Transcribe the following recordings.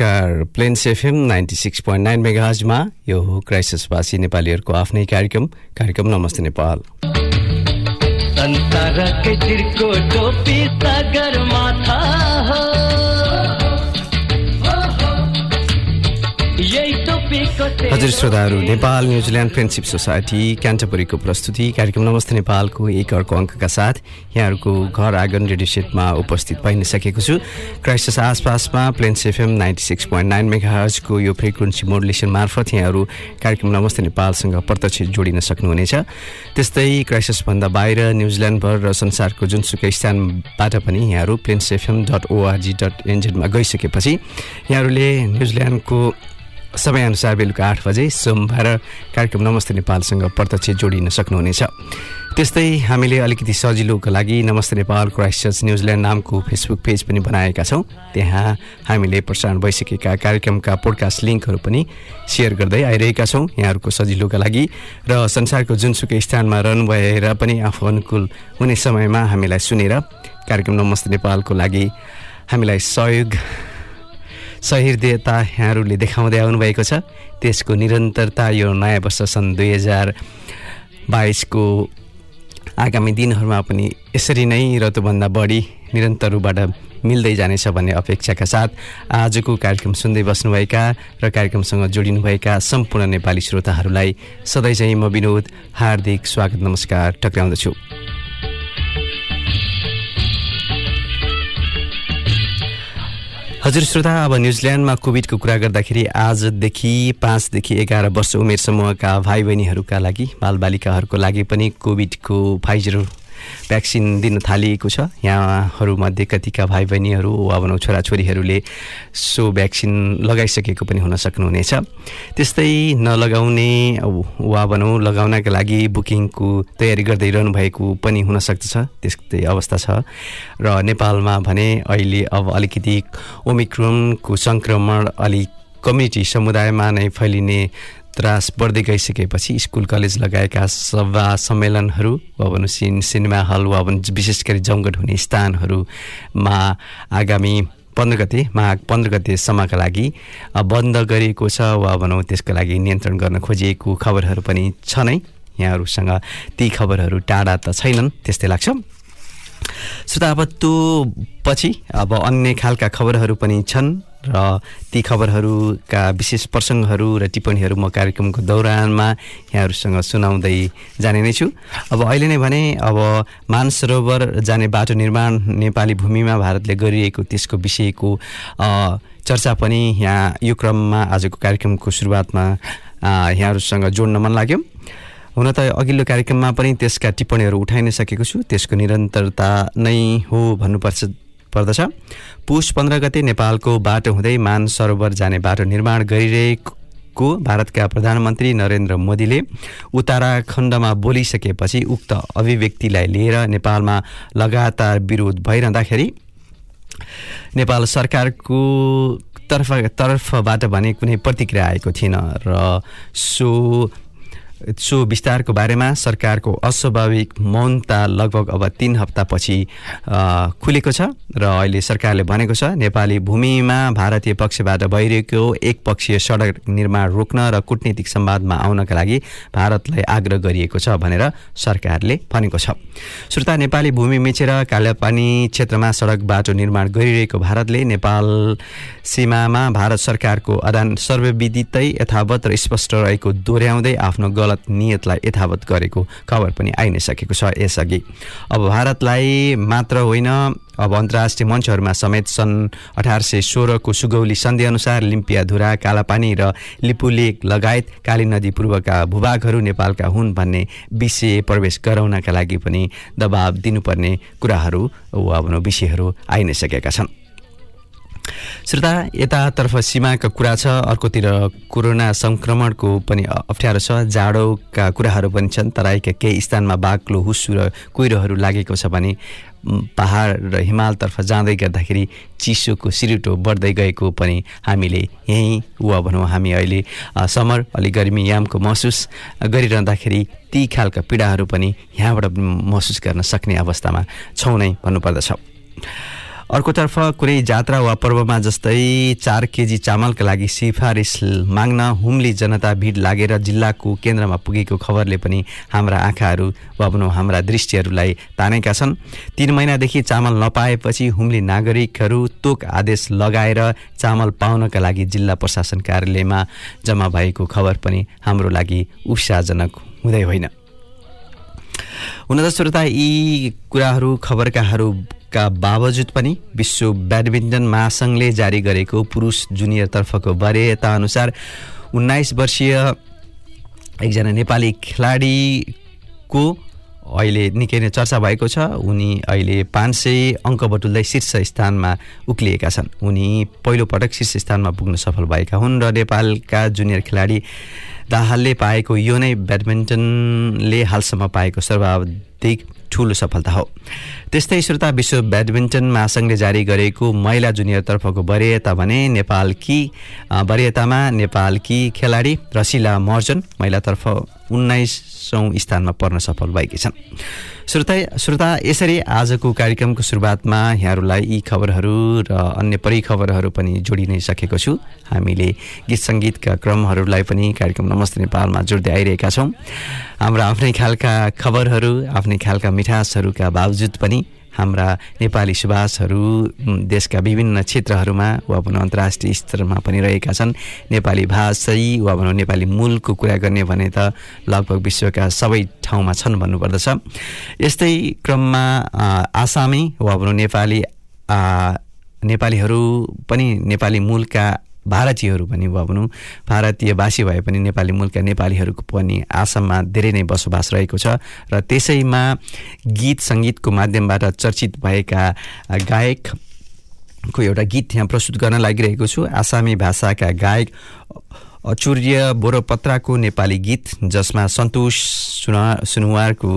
नमस्कार। Plains FM ninety six point nine मेगाजमा यो हो क्राइसिसवासी नेपालीहरूको आफ्नै कार्यक्रम। कार्यक्रम नमस्ते नेपाल। हजुर श्रोताहरू Nepal New Zealand Friendship Society क्यान्टबरीको प्रस्तुति कार्यक्रम नमस्ते नेपालको एक अर्को अङ्कका साथ यहाँहरूको घर आँगन रेडियो सेटमा उपस्थित भइ नै सकेको छु। क्राइसिस आसपासमा Plains FM ninety six point nine मेगाहजको यो फ्रिक्वेन्सी मोडुलेसन मार्फत यहाँहरू कार्यक्रम नमस्ते नेपालसँग प्रत्यक्ष जोडिन सक्नुहुनेछ। त्यस्तै क्राइसिसभन्दा बाहिर न्युजिल्यान्डभर र संसारको जुनसुकै स्थानबाट पनि यहाँहरू Plains FM dot ORG dot एनजेडमा गइसकेपछि यहाँहरूले न्युजिल्यान्डको समयअनुसार बेलुका आठ बजे सोमबार कार्यक्रम नमस्ते नेपालसँग प्रत्यक्ष जोडिन सक्नुहुनेछ। त्यस्तै हामीले अलिकति सजिलोको लागि नमस्ते नेपाल क्राइस्ट चर्च न्युजिल्यान्ड नामको फेसबुक पेज पनि बनाएका छौँ। त्यहाँ हामीले प्रसारण भइसकेका कार्यक्रमका पोडकास्ट लिङ्कहरू पनि सेयर गर्दै आइरहेका छौँ। यहाँहरूको सजिलोका लागि र संसारको जुनसुकै स्थानमा रहनु भएर पनि आफू अनुकूल हुने समयमा हामीलाई सुनेर कार्यक्रम नमस्ते नेपालको लागि हामीलाई सहयोग सहृदयता यहाँहरूले देखाउँदै आउनुभएको छ। त्यसको निरन्तरता यो नयाँ वर्ष सन् दुई हजार बाइसको आगामी दिनहरूमा पनि यसरी नै र त्योभन्दा बढी निरन्तर रूपबाट मिल्दै जानेछ भन्ने अपेक्षाका साथ आजको कार्यक्रम सुन्दै बस्नुभएका र कार्यक्रमसँग जोडिनुभएका सम्पूर्ण नेपाली श्रोताहरूलाई सधैँ चाहिँ म विनोद हार्दिक स्वागत नमस्कार टक्राउँदछु। हजुर श्रोता अब न्युजिल्यान्डमा कोभिडको कुरा गर्दाखेरि आजदेखि पाँचदेखि एघार वर्ष उमेर समूहका भाइ बहिनीहरूका लागि बालबालिकाहरूको लागि पनि कोभिडको फाइजर भ्याक्सिन दिन थालिएको छ। यहाँहरूमध्ये कतिका भाइ बहिनीहरू वा भनौँ छोराछोरीहरूले सो भ्याक्सिन लगाइसकेको पनि हुन सक्नुहुनेछ। त्यस्तै नलगाउने वा भनौँ लगाउनका लागि बुकिङको तयारी गर्दै रहनु भएको पनि हुनसक्छ त्यस्तै अवस्था छ। र नेपालमा भने अहिले अब अलिकति ओमिक्रोनको सङ्क्रमण अलिक कम्युनिटी समुदायमा नै फैलिने त्रास बढ्दै गइसकेपछि स्कुल कलेज लगाएका सभा सम्मेलनहरू वा भनौँ सिन सिनेमा हल वा भनौँ विशेष गरी जमघट हुने स्थानहरूमा आगामी पन्ध्र गते माघ पन्ध्र गतेसम्मका लागि बन्द गरिएको छ वा भनौँ त्यसको लागि नियन्त्रण गर्न खोजिएको खबरहरू पनि छ नै। यहाँहरूसँग ती खबरहरू टाढा त छैनन् त्यस्तै लाग्छ। श्रोता अब त्यो पछि अब अन्य खालका खबरहरू पनि छन्। र ती खबरहरूका विशेष प्रसङ्गहरू र टिप्पणीहरू म कार्यक्रमको दौरानमा यहाँहरूसँग सुनाउँदै जाने नै छु। अब अहिले नै भने अब मानसरोवर जाने बाटो निर्माण नेपाली भूमिमा भारतले गरिएको त्यसको विषयको चर्चा पनि यहाँ यो क्रममा आजको कार्यक्रमको सुरुवातमा यहाँहरूसँग जोड्न मन लाग्यो। हुन त अघिल्लो कार्यक्रममा पनि त्यसका टिप्पणीहरू उठाइ नै सकेको छु। त्यसको निरन्तरता नै हो भन्नुपर्छ पर्दछ। पुष पन्ध्र गते नेपालको बाटो हुँदै मान सरोवर जाने बाटो निर्माण गरिरहेको भारतका प्रधानमन्त्री नरेन्द्र मोदीले उत्तराखण्डमा बोलिसकेपछि उक्त अभिव्यक्तिलाई लिएर नेपालमा लगातार विरोध भइरहँदाखेरि नेपाल सरकारको तर्फ तर्फबाट भने कुनै प्रतिक्रिया आएको थिएन र सो सो विस्तारको बारेमा सरकारको अस्वाभाविक मौनता लगभग अब तिन हप्तापछि खुलेको छ र अहिले सरकारले भनेको छ नेपाली भूमिमा भारतीय पक्षबाट भइरहेको एक पक्षीय सडक निर्माण रोक्न र कुटनीतिक सम्वादमा आउनका लागि भारतलाई आग्रह गरिएको छ भनेर सरकारले भनेको छ। श्रोता नेपाली भूमि मिचेर कालापानी क्षेत्रमा सडक बाटो निर्माण गरिरहेको भारतले नेपाल सीमामा भारत सरकारको अदान सर्वविदितै यथावत र स्पष्ट रहेको दोहोऱ्याउँदै आफ्नो गलत नियतलाई यथावत गरेको खबर पनि आइ नै सकेको छ यसअघि। अब भारतलाई मात्र होइन अब अन्तर्राष्ट्रिय मञ्चहरूमा समेत सन् अठार सय सोह्रको सुगौली सन्धिअनुसार लिम्पियाधुरा कालापानी र लिपुलेक लगायत काली नदी पूर्वका भूभागहरू नेपालका हुन् भन्ने विषय प्रवेश गराउनका लागि पनि दबाब दिनुपर्ने कुराहरू वा विषयहरू आइ नै सकेका छन्। श्रोता यतातर्फ सीमाका कुरा छ अर्कोतिर कोरोना सङ्क्रमणको पनि अप्ठ्यारो छ जाडोका कुराहरू पनि छन् तराईका केही स्थानमा बाक्लो हुस्सु र कुहिरोहरू लागेको छ भने पहाड र हिमालतर्फ जाँदै गर्दाखेरि चिसोको सिरिटो बढ्दै गएको पनि हामीले यहीँ वा भनौँ हामी अहिले। समर अलि गर्मी यामको महसुस गरिरहँदाखेरि ती खालका पीडाहरू पनि यहाँबाट महसुस गर्न सक्ने अवस्थामा छौँ नै भन्नुपर्दछ। अर्कोतर्फ कुनै जात्रा वा पर्वमा जस्तै चार केजी चामलका लागि सिफारिस माग्न हुम्ली जनता भिड लागेर जिल्लाको केन्द्रमा पुगेको खबरले पनि हाम्रा आँखाहरू वा भनौँ हाम्रा दृष्टिहरूलाई तानेका छन्। तिन महिनादेखि चामल नपाएपछि हुम्ली नागरिकहरू तोक आदेश लगाएर चामल पाउनका लागि जिल्ला प्रशासन कार्यालयमा जम्मा भएको खबर पनि हाम्रो लागि उत्साहजनक हुँदै होइन। हुन त श्रोता यी कुराहरू खबरकाहरू का बावजुद पनि विश्व ब्याडमिन्टन महासङ्घले जारी गरेको पुरुष जुनियरतर्फको वरियता अनुसार उन्नाइस वर्षीय एकजना नेपाली खेलाडीको अहिले निकै नै चर्चा भएको छ। उनी अहिले पाँच सय अङ्क बटुल्दै शीर्ष स्थानमा उक्लिएका छन्। उनी पहिलोपटक शीर्ष स्थानमा पुग्न सफल भएका हुन् र नेपालका जुनियर खेलाडी दाहालले पाएको यो नै ब्याडमिन्टनले हालसम्म पाएको सर्वाधिक ठुलो सफलता हो। त्यस्तै श्रोता विश्व ब्याडमिन्टन महासङ्घले जारी गरेको महिला जुनियरतर्फको वरियता भने नेपालकी वरियतामा नेपालकी खेलाडी रसिला मर्जन महिलातर्फ उन्नाइसौँ स्थानमा पर्न सफल भएकी छन्। श्रोता श्रोता यसरी आजको कार्यक्रमको सुरुवातमा यहाँहरूलाई यी खबरहरू र अन्य परिखबरहरू पनि जोडि नै सकेको छु। हामीले गीत सङ्गीतका क्रमहरूलाई पनि कार्यक्रम नमस्ते नेपालमा जोड्दै आइरहेका छौँ। हाम्रा आफ्नै खालका खबरहरू आफ्नै खालका मिठासहरूका बावजुद पनि हाम्रा नेपाली सुभाषहरू देशका विभिन्न क्षेत्रहरूमा वा भनौँ अन्तर्राष्ट्रिय स्तरमा पनि रहेका छन्। नेपाली भाषै वा भनौँ नेपाली मूलको कुरा गर्ने भने त लगभग विश्वका सबै ठाउँमा छन् भन्नुपर्दछ। यस्तै क्रममा आसामी वा भनौँ नेपाली नेपालीहरू पनि नेपाली मूलका भारतीयहरू पनि भनौँ भारतीयवासी भए पनि नेपाली मुलका नेपालीहरूको पनि आसाममा धेरै नै बसोबास रहेको छ र त्यसैमा गीत सङ्गीतको माध्यमबाट चर्चित भएका गायकको एउटा गीत यहाँ प्रस्तुत गर्न लागिरहेको छु। आसामी भाषाका गायक अचुर्य बोरोपत्राको नेपाली गीत जसमा सन्तोष सुना सुनुवारको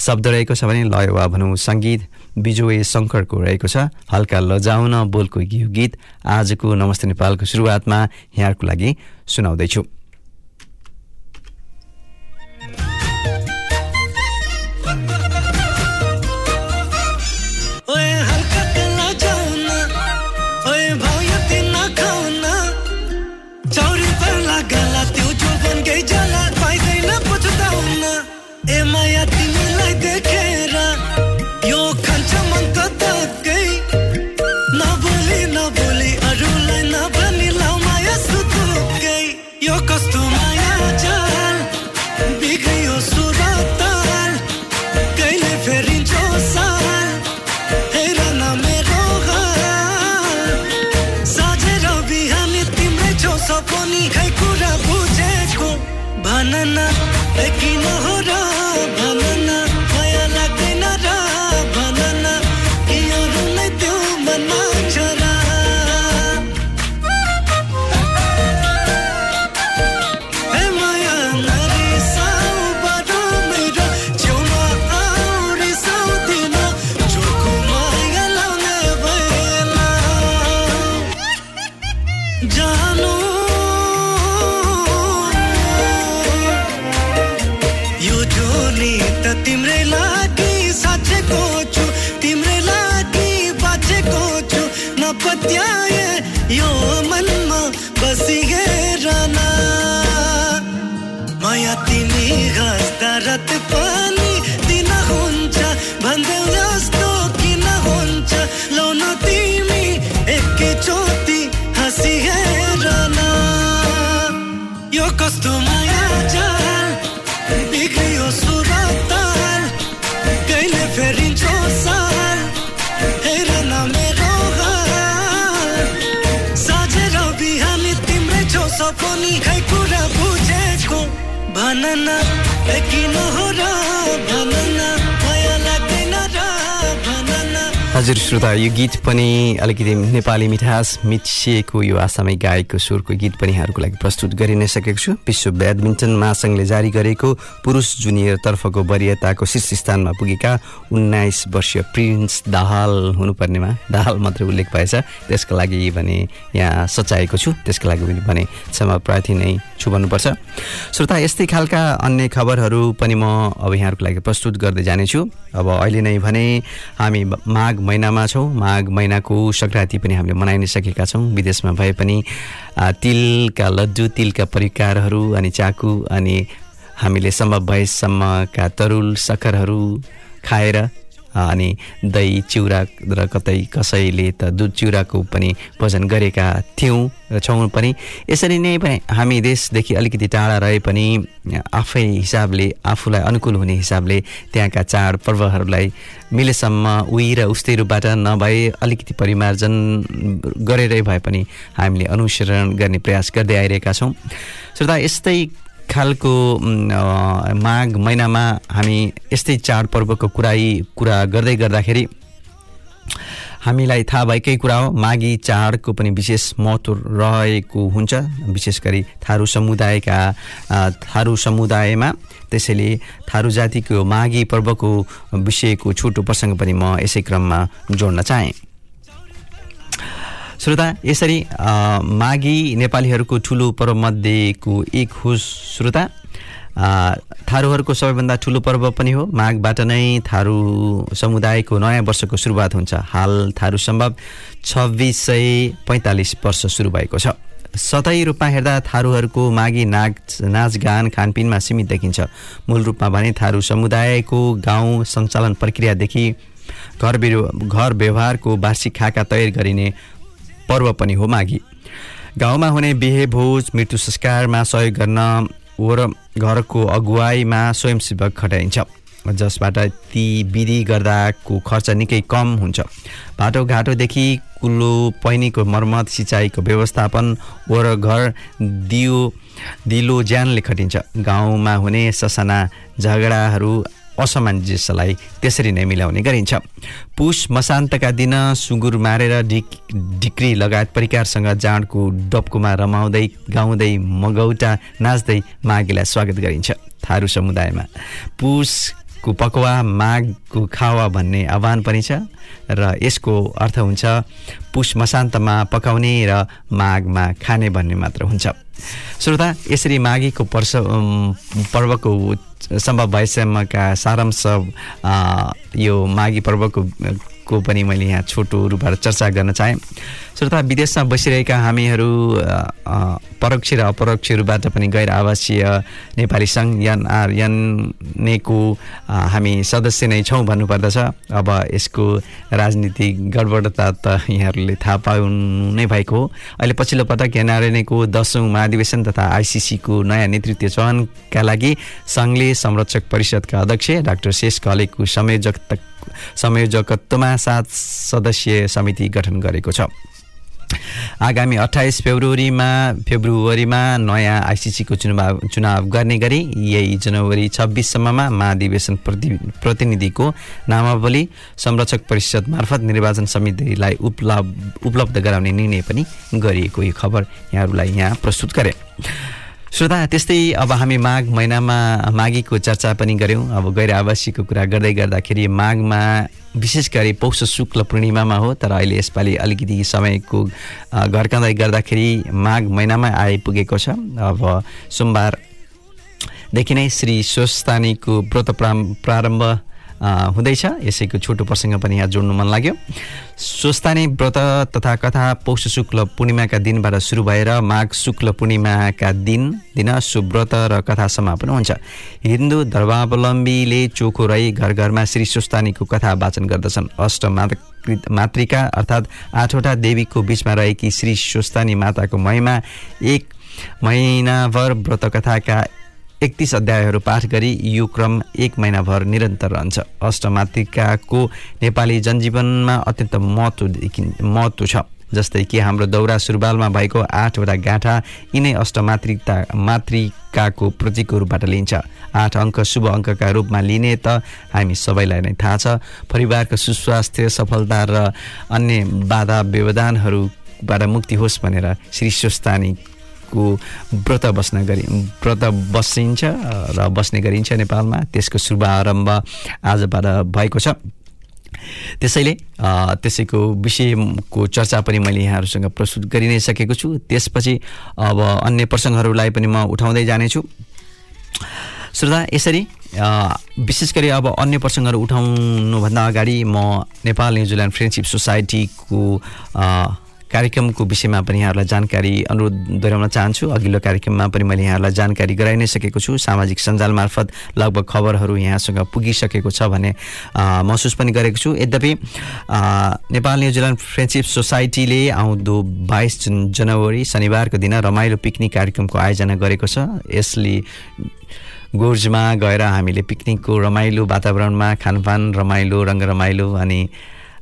शब्द रहेको छ भने लय वा भनौँ सङ्गीत। बिजोय शङ्करको रहेको छ। हल्का लजाउन बोलको यो गीत आजको नमस्ते नेपालको सुरुवातमा यहाँको लागि सुनाउँदैछु। जान। यो झोली तिम्रै लागि साँचेको छु तिम्रै लागि बाँचेको छु। नपत्याए यो मनमा बसिगेर नयाँ तिमी हस्ता रिना हुन्छ भन्दै नस् यो कस्तो माया कहिले फेरिन्छ मेरो साझेर बिहानी तिम्रै खै कुरा बुझेको? भन न किन हो र हजुर श्रोता यो गीत पनि अलिकति नेपाली मिठास मिसिएको यो आसामी गायकको स्वरको गीत पनि यहाँहरूको लागि प्रस्तुत गरि नै सकेको छु। विश्व ब्याडमिन्टन महासङ्घले जारी गरेको पुरुष जुनियर तर्फको वरियताको शीर्ष स्थानमा पुगेका उन्नाइस वर्षीय प्रिन्स दाहाल हुनुपर्नेमा। दाहाल मात्रै उल्लेख भएछ। त्यसका लागि भने यहाँ सचाएको छु। त्यसका लागि पनि भने क्षमा प्रार्थी नै छु भन्नुपर्छ। श्रोता यस्तै खालका अन्य खबरहरू पनि म अब यहाँहरूको लागि प्रस्तुत गर्दै जानेछु। अब अहिले नै भने हामी माघ महिनामा छौँ। माघ महिनाको सङ्क्रान्ति पनि हामीले मनाइ नै सकेका छौँ। विदेशमा भए पनि तिलका लड्डु तिलका परिकारहरू अनि चाकु अनि हामीले सम्भव भएसम्मका तरुल सक्खरहरू खाएर अनि दही चिउरा र कतै कसैले त दुध चिउराको पनि भोजन गरेका थियौँ र छौँ पनि। यसरी नै पनि हामी देशदेखि अलिकति टाढा रहे पनि आफै हिसाबले आफूलाई अनुकूल हुने हिसाबले त्यहाँका चाड पर्वहरूलाई मिलेसम्म उही र उस्तै रूपबाट नभए अलिकति परिमार्जन गरेरै भए पनि हामीले अनुसरण गर्ने प्रयास गर्दै आइरहेका छौँ। श्रोता यस्तै खालको माघ महिनामा हामी यस्तै चाडपर्वको कुरा कुरा गर्दै गर्दाखेरि हामीलाई थाहा भएकै कुरा हो माघी चाडको पनि विशेष महत्त्व रहेको हुन्छ। विशेष गरी थारू समुदायका थारू समुदायमा त्यसैले थारू जातिको माघी पर्वको विषयको छोटो प्रसङ्ग पनि म यसै क्रममा जोड्न चाहेँ। श्रोता यसरी माघी नेपालीहरूको ठुलो पर्वमध्येको एक हो श्रोता थारूहरूको सबैभन्दा ठुलो पर्व पनि हो। माघबाट नै थारू समुदायको नयाँ वर्षको सुरुवात हुन्छ। हाल थारू सम्भव छब्बिस सय पैँतालिस वर्ष सुरु भएको छ। सतै रूपमा हेर्दा थारूहरूको माघी नाच नाचगान खानपिनमा सीमित देखिन्छ। मूल रूपमा भने थारू समुदायको गाउँ सञ्चालन प्रक्रियादेखि घर बिरु घर व्यवहारको वार्षिक खाका तयार गरिने पर्व पनि हो माघी। गाउँमा हुने बिहे भोज मृत्यु संस्कारमा सहयोग गर्न वर घरको अगुवाईमा स्वयंसेवक खटाइन्छ। जसबाट ती विधि गर्दाको खर्च निकै कम हुन्छ। बाटोघाटोदेखि कुल्लो पैनीको मर्मत सिँचाइको व्यवस्थापन वर घर दियो दिलो ज्यानले खटिन्छ। गाउँमा हुने ससाना झगडाहरू असमञ्जसलाई त्यसरी नै मिलाउने गरिन्छ। पुष मसान्तका दिन सुँगुर मारेर डिक डिक्री लगायत परिकारसँग जाँडको डप्कोमा रमाउँदै गाउँदै मगौटा नाच्दै माघीलाई स्वागत गरिन्छ। थारू समुदायमा पुषको पकवा माघको खावा भन्ने आह्वान पनि छ र यसको अर्थ हुन्छ पुष मसान्तमा पकाउने र माघमा खाने भन्ने मात्र हुन्छ। श्रोता यसरी माघीको पर्स पर्वको सम्भव भएसम्मका सारांश यो माघी पर्वको को पनि मैले यहाँ छोटो रूपबाट चर्चा गर्न चाहेँ। श्रोता विदेशमा बसिरहेका हामीहरू परोक्ष र अपरोक्ष रूपबाट पनि गैर आवासीय नेपाली सङ्घ एनआर एनएको हामी सदस्य नै छौँ भन्नुपर्दछ। अब यसको राजनीतिक गडबडता त यहाँहरूले थाहा पाउनु नै भएको हो। अहिले पछिल्लो पटक एनआरएनएको दसौँ महाधिवेशन तथा आइसिसीको नयाँ नेतृत्व चयनका लागि सङ्घले संरक्षक परिषदका अध्यक्ष डाक्टर शेष कलेको संयोजक संयोजकत्वमा सात सदस्यीय समिति गठन गरेको छ। आगामी अठाइस फेब्रुअरीमा फेब्रुअरीमा नयाँ आइसिसीको चुनाव चुनाव गर्ने गरी यही जनवरी छब्बिससम्ममा महाधिवेशन प्रति प्रतिनिधिको नामावली संरक्षक परिषद मार्फत निर्वाचन समितिलाई उपलब्ध उपलब्ध गराउने निर्णय पनि गरिएको यो खबर यहाँहरूलाई यहाँ प्रस्तुत गरे। श्रोता त्यस्तै अब हामी माघ महिनामा माघीको चर्चा पनि गऱ्यौँ। अब गैर आवासीयको कुरा गर्दै गर्दाखेरि माघमा विशेष गरी पौष शुक्ल पूर्णिमामा हो तर अहिले यसपालि अलिकति समयको घर्काउँदै गर्दाखेरि माघ महिनामा आइपुगेको छ। अब सोमबारदेखि नै श्री स्वस्थानीको व्रत प्रारम्भ हुँदैछ। यसैको छोटो प्रसङ्ग पनि यहाँ जोड्नु मन लाग्यो। स्वस्थानी व्रत तथा कथा पौष शुक्ल पूर्णिमाका दिनबाट सुरु भएर माघ शुक्ल पूर्णिमाका दिन दिन सुव्रत र कथा समापन हुन्छ। हिन्दू धर्मावलम्बीले चोखो रही घर घरमा श्री स्वस्थानीको कथा वाचन गर्दछन्। अष्ट मातृ मातृका अर्थात् आठवटा देवीको बिचमा रहेकी श्री स्वस्थानी माताको महिमा एक महिनाभर व्रत कथाका एकतिस अध्यायहरू पाठ गरी यो क्रम एक महिनाभर निरन्तर रहन्छ। अष्टमातृकाको नेपाली जनजीवनमा अत्यन्त महत्त्व देखि महत्त्व छ। जस्तै कि हाम्रो दौरा सुरुवालमा भएको आठवटा गाँठा यिनै अष्टमातृकता मातृकाको प्रतीकको रूपबाट लिन्छ आठ अङ्क शुभ अङ्कका रूपमा लिने त हामी सबैलाई नै थाहा छ। परिवारको सुस्वास्थ्य सफलता र अन्य बाधा व्यवधानहरूबाट मुक्ति होस् भनेर श्री स्वस्थानीको व्रत बस्न गरि व्रत बसिन्छ र बस्ने गरिन्छ नेपालमा। त्यसको शुभारम्भ आजबाट भएको छ। त्यसैले त्यसैको विषयको चर्चा पनि मैले यहाँहरूसँग प्रस्तुत गरि नै सकेको छु। त्यसपछि अब अन्य प्रसङ्गहरूलाई पनि म उठाउँदै जानेछु। श्रोता यसरी विशेष गरी अब अन्य प्रसङ्गहरू उठाउनुभन्दा अगाडि म नेपाल न्युजिल्यान्ड फ्रेन्डसिप सोसाइटीको कार्यक्रमको विषयमा पनि यहाँहरूलाई जानकारी अनुरोध दोहोऱ्याउन चाहन्छु। अघिल्लो कार्यक्रममा पनि मैले यहाँहरूलाई जानकारी गराइ नै सकेको छु। सामाजिक सञ्जाल मार्फत लगभग खबरहरू यहाँसँग पुगिसकेको छ भन्ने महसुस पनि गरेको छु। यद्यपि नेपाल न्युजिल्यान्ड फ्रेन्डसिप सोसाइटीले आउँदो बाइस जुन जनवरी शनिबारको दिन रमाइलो पिकनिक कार्यक्रमको आयोजना गरेको छ। यसले गोर्जमा गएर हामीले पिकनिकको रमाइलो वातावरणमा खानपान रमाइलो रङ्ग रमाइलो अनि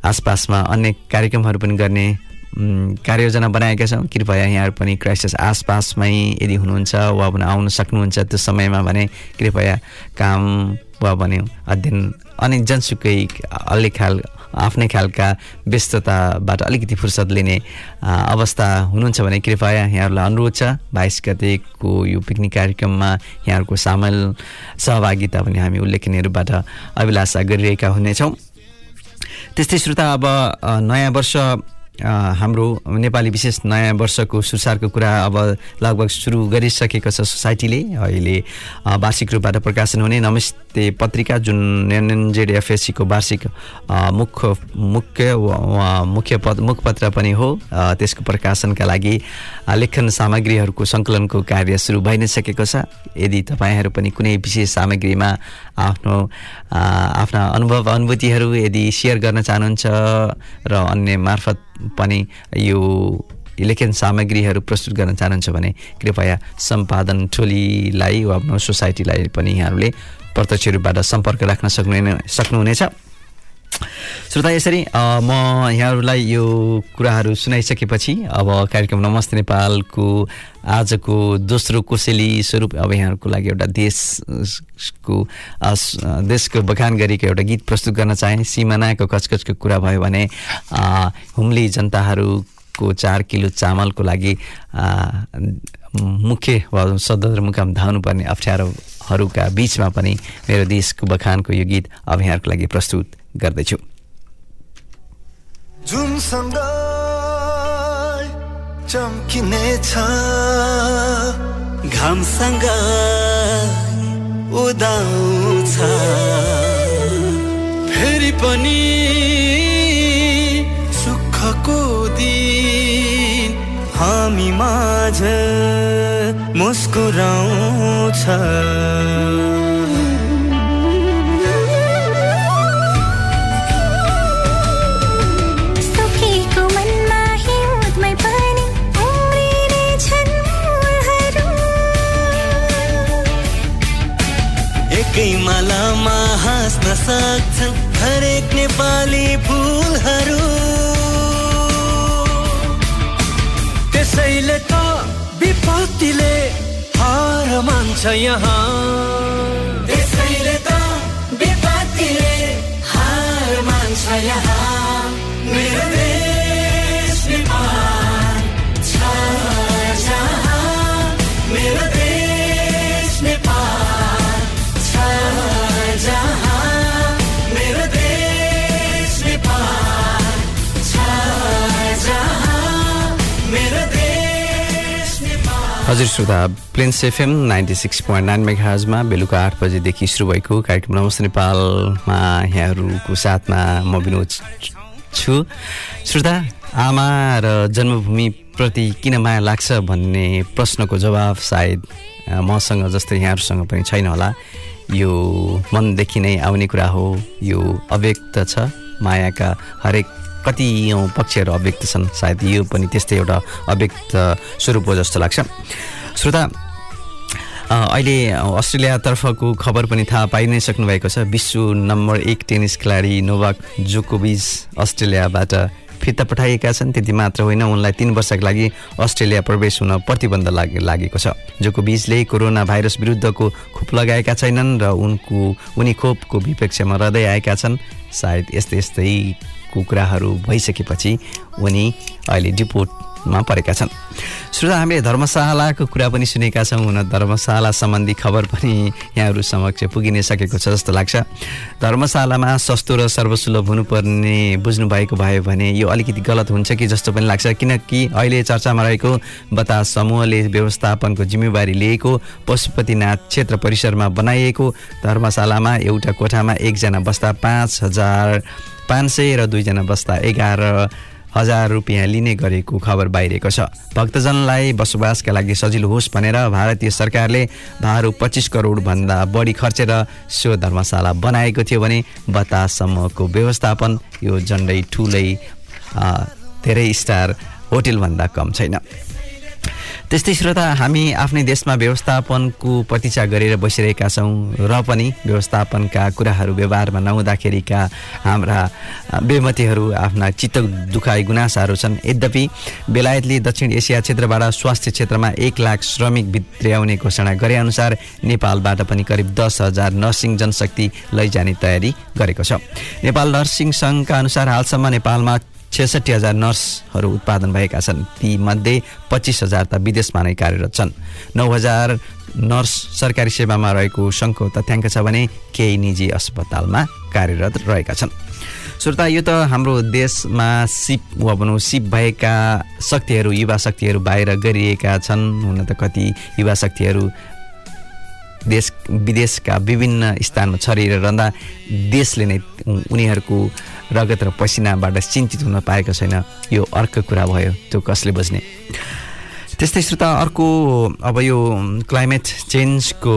आसपासमा अन्य कार्यक्रमहरू पनि गर्ने कार्ययोजना बनाएका छौँ। कृपया यहाँहरू पनि क्राइसिस आसपासमै यदि हुनुहुन्छ वा भने आउन सक्नुहुन्छ त्यो समयमा भने कृपया काम वा भने अध्ययन अनि जनसुकै अलि खाल आफ्नै खालका व्यस्तताबाट अलिकति फुर्सद लिने अवस्था हुनुहुन्छ भने कृपया यहाँहरूलाई अनुरोध छ। बाइस गतेको यो पिकनिक कार्यक्रममा यहाँहरूको सामेल सहभागिता पनि हामी उल्लेखनीय रूपबाट अभिलाषा गरिरहेका हुनेछौँ। त्यस्तै श्रोता अब नयाँ वर्ष हाम्रो नेपाली विशेष नयाँ वर्षको सुसारको कुरा अब लगभग सुरु गरिसकेको छ सोसाइटीले। अहिले वार्षिक रूपबाट प्रकाशन हुने नमस्ते पत्रिका जुन एनएनजेड एफएससीको वार्षिक मुख्य मुख्य मुख्य पद मुखपत्र पनि हो। त्यसको प्रकाशनका लागि लेखन सामग्रीहरूको सङ्कलनको कार्य सुरु भइ नै सकेको छ। यदि तपाईँहरू पनि कुनै विशेष सामग्रीमा आफ्नो आफ्ना अनुभव अनुभूतिहरू यदि सेयर गर्न चाहनुहुन्छ र अन्य मार्फत पनि यो लेखन सामग्रीहरू प्रस्तुत गर्न चाहनुहुन्छ भने कृपया सम्पादन टोलीलाई वा आफ्नो सोसाइटीलाई पनि यहाँहरूले प्रत्यक्ष रूपबाट सम्पर्क राख्न सक्नुहुने सक्नुहुनेछ। श्रोता यसरी म यहाँहरूलाई यो कुराहरू सुनाइसकेपछि अब कार्यक्रम नमस्ते नेपालको आजको दोस्रो कोसेली स्वरूप अब यहाँहरूको लागि एउटा देशको देशको बखान गरेको एउटा गीत प्रस्तुत गर्न चाहे। सिमानाको कचकचको कुरा भयो भने हुम्ली जनताहरूको चार किलो चामलको लागि मुख्य सदरमुकाम धाउनुपर्ने अप्ठ्यारोहरूका बिचमा पनि मेरो देशको बखानको यो गीत अब यहाँहरूको लागि प्रस्तुत गर्दैछु। घामसँग उदाउँछ। फेरि पनि सुखको दिन हामी माझ मुस्कुराउँछ। हाँस्न सक्छन् हरेक नेपाली फुलहरू। त्यसैले त विपत्तिले हार मान्छ यहाँ। त्यसैले त विपत्तिले हार मान्छ यहाँ। हजुर श्रोता Plains FM ninety six point nine मेघाजमा बेलुका आठ बजेदेखि सुरु भएको कार्यक्रम नमस्ते नेपालमा यहाँहरूको साथमा म विनोद छु। श्रोता आमा र जन्मभूमिप्रति किन माया लाग्छ भन्ने प्रश्नको जवाब सायद मसँग जस्तै यहाँहरूसँग पनि छैन होला। यो मनदेखि नै आउने कुरा हो यो अव्यक्त छ। मायाका हरेक कति पक्षहरू अव्यक्त छन्? सायद यो पनि त्यस्तै एउटा अव्यक्त स्वरूप हो जस्तो लाग्छ। श्रोता अहिले अस्ट्रेलियातर्फको खबर पनि थाहा पाइ नै सक्नुभएको छ। विश्व नम्बर एक टेनिस खेलाडी नोभाक जोकोभिच अस्ट्रेलियाबाट फिर्ता पठाइएका छन्। त्यति मात्र होइन उनलाई तिन वर्षका लागि अस्ट्रेलिया प्रवेश हुन प्रतिबन्ध लाग लागेको छ। जोको बीचले कोरोना भाइरस विरुद्धको खोप लगाएका छैनन् र उनको उनी खोपको विपक्षमा रहँदै आएका छन्। सायद यस्तै यस्तै कुराहरू भइसकेपछि उनी अहिले डिपोर्टमा परेका छन्। श्रोता हामीले धर्मशालाको कुरा पनि सुनेका छौँ हुन धर्मशाला सम्बन्धी खबर पनि यहाँहरू समक्ष पुगिनै सकेको छ जस्तो लाग्छ। धर्मशालामा सस्तो र सर्वसुलभ हुनुपर्ने बुझ्नुभएको भयो भने यो अलिकति गलत हुन्छ कि जस्तो पनि लाग्छ। किनकि अहिले चर्चामा रहेको बतास समूहले व्यवस्थापनको जिम्मेवारी लिएको पशुपतिनाथ क्षेत्र परिसरमा बनाइएको धर्मशालामा एउटा कोठामा एकजना बस्दा पाँच हजार पाँच सय र दुईजना बस्दा एघार हजार रुपियाँ लिने गरेको खबर बाहिरिएको छ। भक्तजनलाई बसोबासका लागि सजिलो होस् भनेर भारतीय सरकारले भारु पच्चिस करोडभन्दा बढी खर्चेर सो धर्मशाला बनाएको थियो भने बताससम्मको व्यवस्थापन यो झन्डै ठुलै धेरै स्टार होटेलभन्दा कम छैन। त्यस्तै श्रोता हामी आफ्नै देशमा व्यवस्थापनको प्रतीक्षा गरेर बसिरहेका छौँ र पनि व्यवस्थापनका कुराहरू व्यवहारमा नहुँदाखेरिका हाम्रा बेमतीहरू आफ्ना चित्त दुखाइ गुनासाहरू छन्। यद्यपि बेलायतले दक्षिण एसिया क्षेत्रबाट स्वास्थ्य क्षेत्रमा एक लाख श्रमिक भित्र्याउने घोषणा गरे अनुसार नेपालबाट पनि करिब दस हजार नर्सिङ जनशक्ति लैजाने तयारी गरेको छ। नेपाल नर्सिङ सङ्घका अनुसार हालसम्म नेपालमा छेसठी हजार नर्सहरू उत्पादन भएका छन्। तीमध्ये पच्चिस हजार त विदेशमा नै कार्यरत छन्। नौ हजार नर्स सरकारी सेवामा रहेको सङ्घको तथ्याङ्क छ भने केही निजी अस्पतालमा कार्यरत रहेका छन्। श्रोता यो त हाम्रो देशमा सिप वा भनौँ सिप भएका शक्तिहरू युवा शक्तिहरू बाहिर गरिएका छन्। हुन त कति युवा शक्तिहरू देश विदेशका विभिन्न स्थानमा छरिएर रहँदा देशले नै उनीहरूको रगत र पसिनाबाट चिन्तित हुन पाएको छैन। यो अर्को कुरा भयो त्यो कसले बुझ्ने? त्यस्तै श्रोता अर्को अब यो क्लाइमेट चेन्जको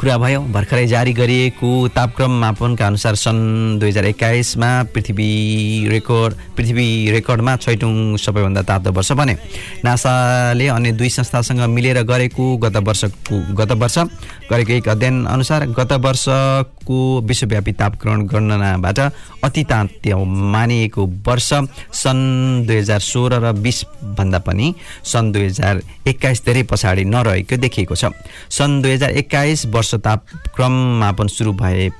कुरा भयो भर्खरै जारी गरिएको तापक्रम मापनका अनुसार सन् दुई हजार एक्काइसमा पृथ्वी रेकर्ड पृथ्वी रेकर्डमा छैटौँ सबैभन्दा तातो वर्ष बने नासाले अन्य दुई संस्थासँग मिलेर गरेको गत वर्षको गत वर्ष गरेको एक अध्ययन अनुसार गत वर्षको विश्वव्यापी तापक्रमण गणनाबाट अति तात्य मानिएको वर्ष सन् दुई हजार सोह्र र बिसभन्दा पनि सन् दुई हजार एक्काइस धेरै पछाडि नरहेको देखिएको छ। सन् दुई हजार एक्काइस वर्ष तापक्रम मापन सुरु भए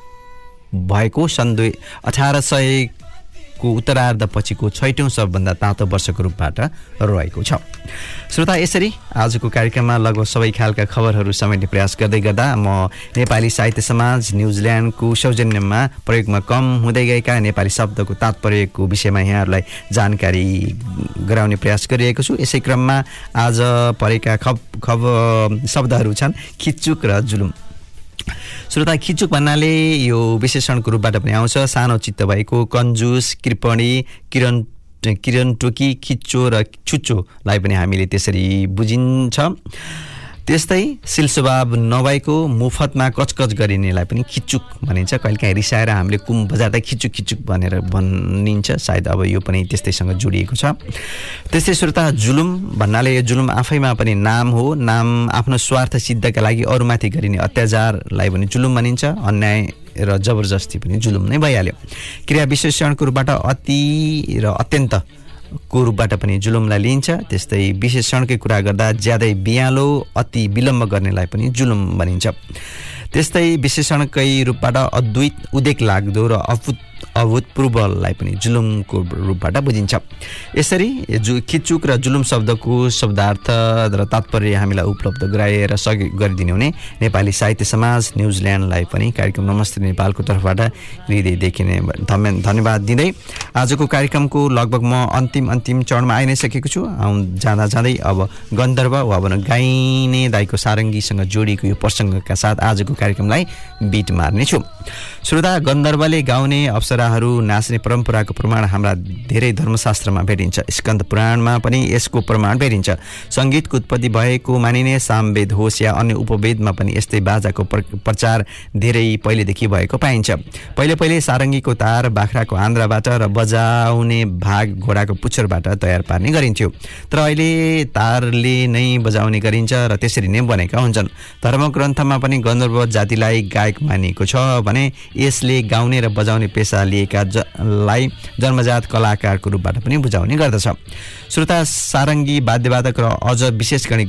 भएको सन् दुई अठार सयको उत्तरार्ध पछिको छैटौँ सबभन्दा तातो वर्षको रूपबाट रहेको छ। श्रोता यसरी आजको कार्यक्रममा लगभग सबै खालका खबरहरू समेट्ने प्रयास गर्दै गर्दा म नेपाली साहित्य समाज न्युजिल्यान्डको सौजन्यमा प्रयोगमा कम हुँदै गएका नेपाली शब्दको तात्पर्यको विषयमा यहाँहरूलाई जानकारी गराउने प्रयास गरिरहेको छु। यसै क्रममा आज परेका खब खब शब्दहरू छन् खिच्चुक र जुलुम। श्रोता खिचुक भन्नाले यो विशेषणको रूपबाट पनि आउँछ। सानो चित्त भएको कन्जुस कृपणी किरण किरण टोकी खिच्चो र छुच्चोलाई पनि हामीले त्यसरी बुझिन्छ। त्यस्तै सिल स्वभाव नभएको मुफतमा कचकच गरिनेलाई पनि खिचुक भनिन्छ। कहिलेकाहीँ रिसाएर हामीले कुम बजार्दा खिचुक खिचुक भनेर भनिन्छ। सायद अब यो पनि त्यस्तैसँग जोडिएको छ। त्यस्तै श्रोता जुलुम भन्नाले यो जुलुम आफैमा पनि नाम हो। नाम आफ्नो स्वार्थ सिद्धका लागि अरूमाथि गरिने अत्याचारलाई पनि जुलुम भनिन्छ। अन्याय र जबरजस्ती पनि जुलुम नै भइहाल्यो। क्रिया विशेषणको रूपबाट अति र अत्यन्त को रूपबाट पनि जुलुमलाई लिइन्छ। त्यस्तै विशेषणकै कुरा गर्दा ज्यादै बियालो अति विलम्ब गर्नेलाई पनि जुलुम भनिन्छ। त्यस्तै विशेषणकै रूपबाट अद्वैत उदेक लाग्दो र अभूत अभूतपूर्वलाई पनि जुलुमको रूपबाट बुझिन्छ। यसरी जु खिचुक र जुलुम शब्दको शब्दार्थ र तात्पर्य हामीलाई उपलब्ध गराएर सके गरिदिने हुने नेपाली साहित्य समाज न्युजिल्यान्डलाई पनि कार्यक्रम नमस्ते नेपालको तर्फबाट हृदयदेखि नै धन्य- धन्यवाद दिँदै आजको कार्यक्रमको लगभग म अन्तिम अन्तिम चरणमा आइ नै सकेको छु। जाँदा जाँदै अब गन्धर्व वा भनौँ गाइने दाईको सारङ्गीसँग जोडिएको यो प्रसङ्गका साथ आजको कार्यक्रमलाई बिट मार्नेछु। श्रोता गन्धर्वले गाउने अप्सराहरू नाच्ने परम्पराको प्रमाण हाम्रा धेरै धर्मशास्त्रमा भेटिन्छ। स्कन्द पुराणमा पनि यसको प्रमाण भेटिन्छ। सङ्गीतको उत्पत्ति भएको मानिने सामवेद होस् या अन्य उपवेदमा पनि यस्तै बाजाको प्र- प्रचार धेरै पहिलेदेखि भएको पाइन्छ। पहिले पहिले सारङ्गीको तार बाख्राको आन्द्राबाट र बजाउने भाग घोडाको पुच्छरबाट तयार पार्ने गरिन्थ्यो। तर अहिले तारले नै बजाउने गरिन्छ र त्यसरी नै बनेका हुन्छन्। धर्मग्रन्थमा पनि गन्धर्व जातिलाई गायक मानिएको छ भने यसले गाउने र बजाउने पेसाले लिएका ज लाई जन्मजात कलाकारको रूपबाट पनि बुझाउने गर्दछ। श्रोता सारङ्गी वाद्यवादक र अझ विशेष गरी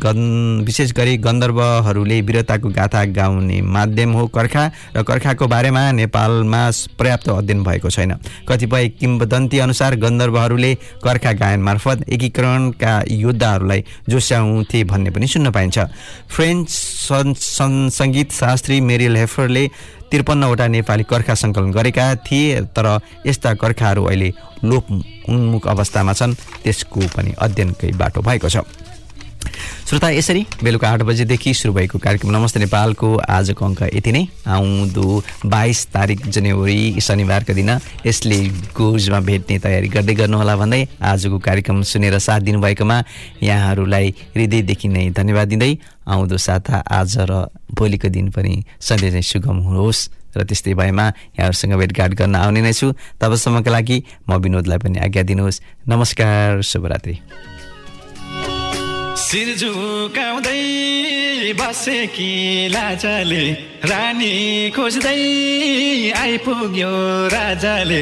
विशेष गरी गन्धर्वहरूले वीरताको गाथा गाउने माध्यम हो कर्खा र कर्खाको बारेमा नेपालमा पर्याप्त अध्ययन भएको छैन। कतिपय किम्बदन्ती अनुसार गन्धर्वहरूले कर्खा गायन मार्फत एकीकरणका योद्धाहरूलाई जोस्याउँथे भन्ने पनि सुन्न पाइन्छ। फ्रेन्च सङ्गीत शास्त्री मेरिल हेफरले त्रिपन्नवटा नेपाली कर्खा सङ्कलन गरेका थिए तर यस्ता कर्खाहरू अहिले लोप उन्मुख अवस्थामा छन् त्यसको पनि अध्ययनकै बाटो भएको छ। श्रोता यसरी बेलुका आठ बजेदेखि सुरु भएको कार्यक्रम नमस्ते नेपालको आजको अङ्क यति नै। आउँदो बाइस तारिक जनवरी शनिबारको दिन यसले गोजमा भेट्ने तयारी गर्दै गर्नुहोला भन्दै आजको कार्यक्रम सुनेर साथ दिनुभएकोमा यहाँहरूलाई हृदयदेखि नै धन्यवाद दिँदै आउँदो साता आज र भोलिको दिन पनि सधैँ नै सुगम होस् र त्यस्तै भएमा यहाँहरूसँग भेटघाट गर्न आउने नै छु। तबसम्मका लागि म विनोदलाई पनि आज्ञा दिनुहोस्। नमस्कार शुभरात्रि। शिर झुकाउँदै बसेकी लाजाले रानी खोज्दै आइपुग्यो राजाले।